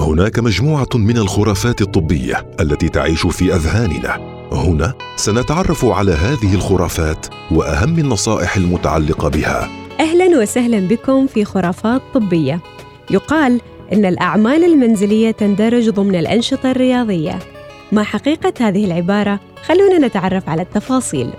هناك مجموعة من الخرافات الطبية التي تعيش في أذهاننا. هنا سنتعرف على هذه الخرافات وأهم النصائح المتعلقة بها. أهلا وسهلا بكم في خرافات طبية. يقال إن الأعمال المنزلية تندرج ضمن الأنشطة الرياضية. ما حقيقة هذه العبارة؟ خلونا نتعرف على التفاصيل.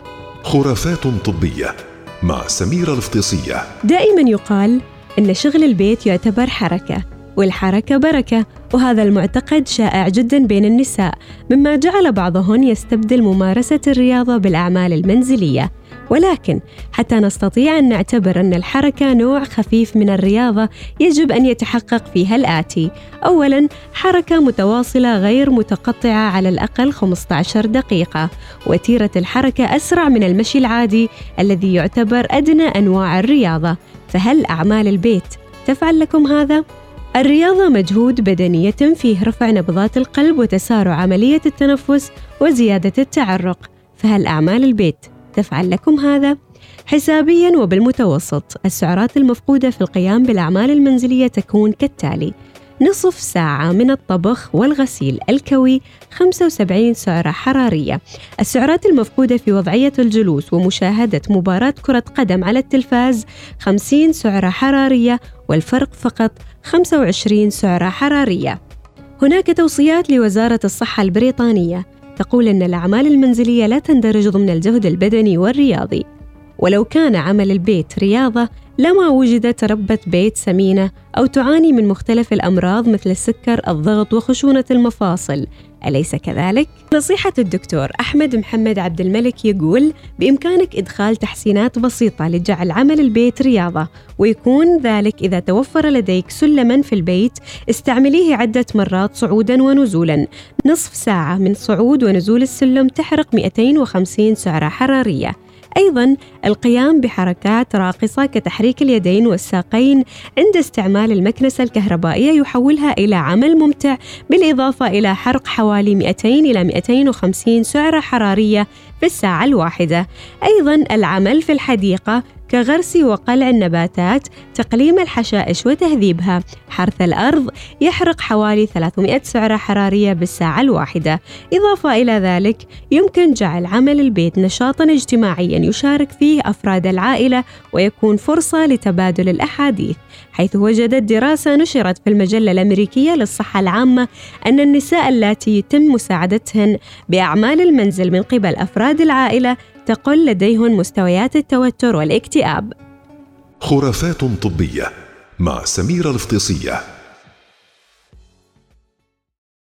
خرافات طبية مع سميرة الفطيسية. دائما يقال إن شغل البيت يعتبر حركة والحركة بركة وهذا المعتقد شائع جدا بين النساء مما جعل بعضهن يستبدل ممارسة الرياضة بالأعمال المنزلية. ولكن حتى نستطيع أن نعتبر أن الحركة نوع خفيف من الرياضة يجب أن يتحقق فيها الآتي. أولاً حركة متواصلة غير متقطعة على الأقل 15 دقيقة. وتيرة الحركة أسرع من المشي العادي الذي يعتبر أدنى أنواع الرياضة. فهل أعمال البيت تفعل لكم هذا؟ الرياضة مجهود بدني يتم فيه رفع نبضات القلب وتسارع عملية التنفس وزيادة التعرق فهل أعمال البيت تفعل لكم هذا؟ حسابيا وبالمتوسط السعرات المفقودة في القيام بالأعمال المنزلية تكون كالتالي نصف ساعة من الطبخ والغسيل الكوي 75 سعرة حرارية. السعرات المفقودة في وضعية الجلوس ومشاهدة مباراة كرة قدم على التلفاز 50 سعرة حرارية والفرق فقط 25 سعرة حرارية. هناك توصيات لوزارة الصحة البريطانية. تقول أن الأعمال المنزلية لا تندرج ضمن الجهد البدني والرياضي. ولو كان عمل البيت رياضة لما وجدت ربة بيت سمينة أو تعاني من مختلف الأمراض مثل السكر، الضغط وخشونة المفاصل، أليس كذلك؟ نصيحة الدكتور أحمد محمد عبد الملك يقول بإمكانك إدخال تحسينات بسيطة لجعل عمل البيت رياضة ويكون ذلك إذا توفر لديك سلما في البيت استعمليه عدة مرات صعودا ونزولا. نصف ساعة من صعود ونزول السلم تحرق 250 سعرة حرارية. أيضا القيام بحركات راقصة كتحريك اليدين والساقين عند استعمال المكنسة الكهربائية يحولها إلى عمل ممتع بالإضافة إلى حرق حوالي 200 إلى 250 سعرة حرارية في الساعة الواحدة. أيضا العمل في الحديقة كغرس وقلع النباتات تقليم الحشائش وتهذيبها. حرث الأرض يحرق حوالي 300 سعرة حرارية بالساعة الواحدة. إضافة إلى ذلك يمكن جعل عمل البيت نشاطا اجتماعيا يشارك فيه أفراد العائلة ويكون فرصة لتبادل الأحاديث. حيث وجدت دراسة نشرت في المجلة الأمريكية للصحة العامة أن النساء اللاتي يتم مساعدتهن بأعمال المنزل من قبل أفراد العائلة تقل لديهن مستويات التوتر والاكتئاب. خرافات طبية مع سميرة الفطيسية.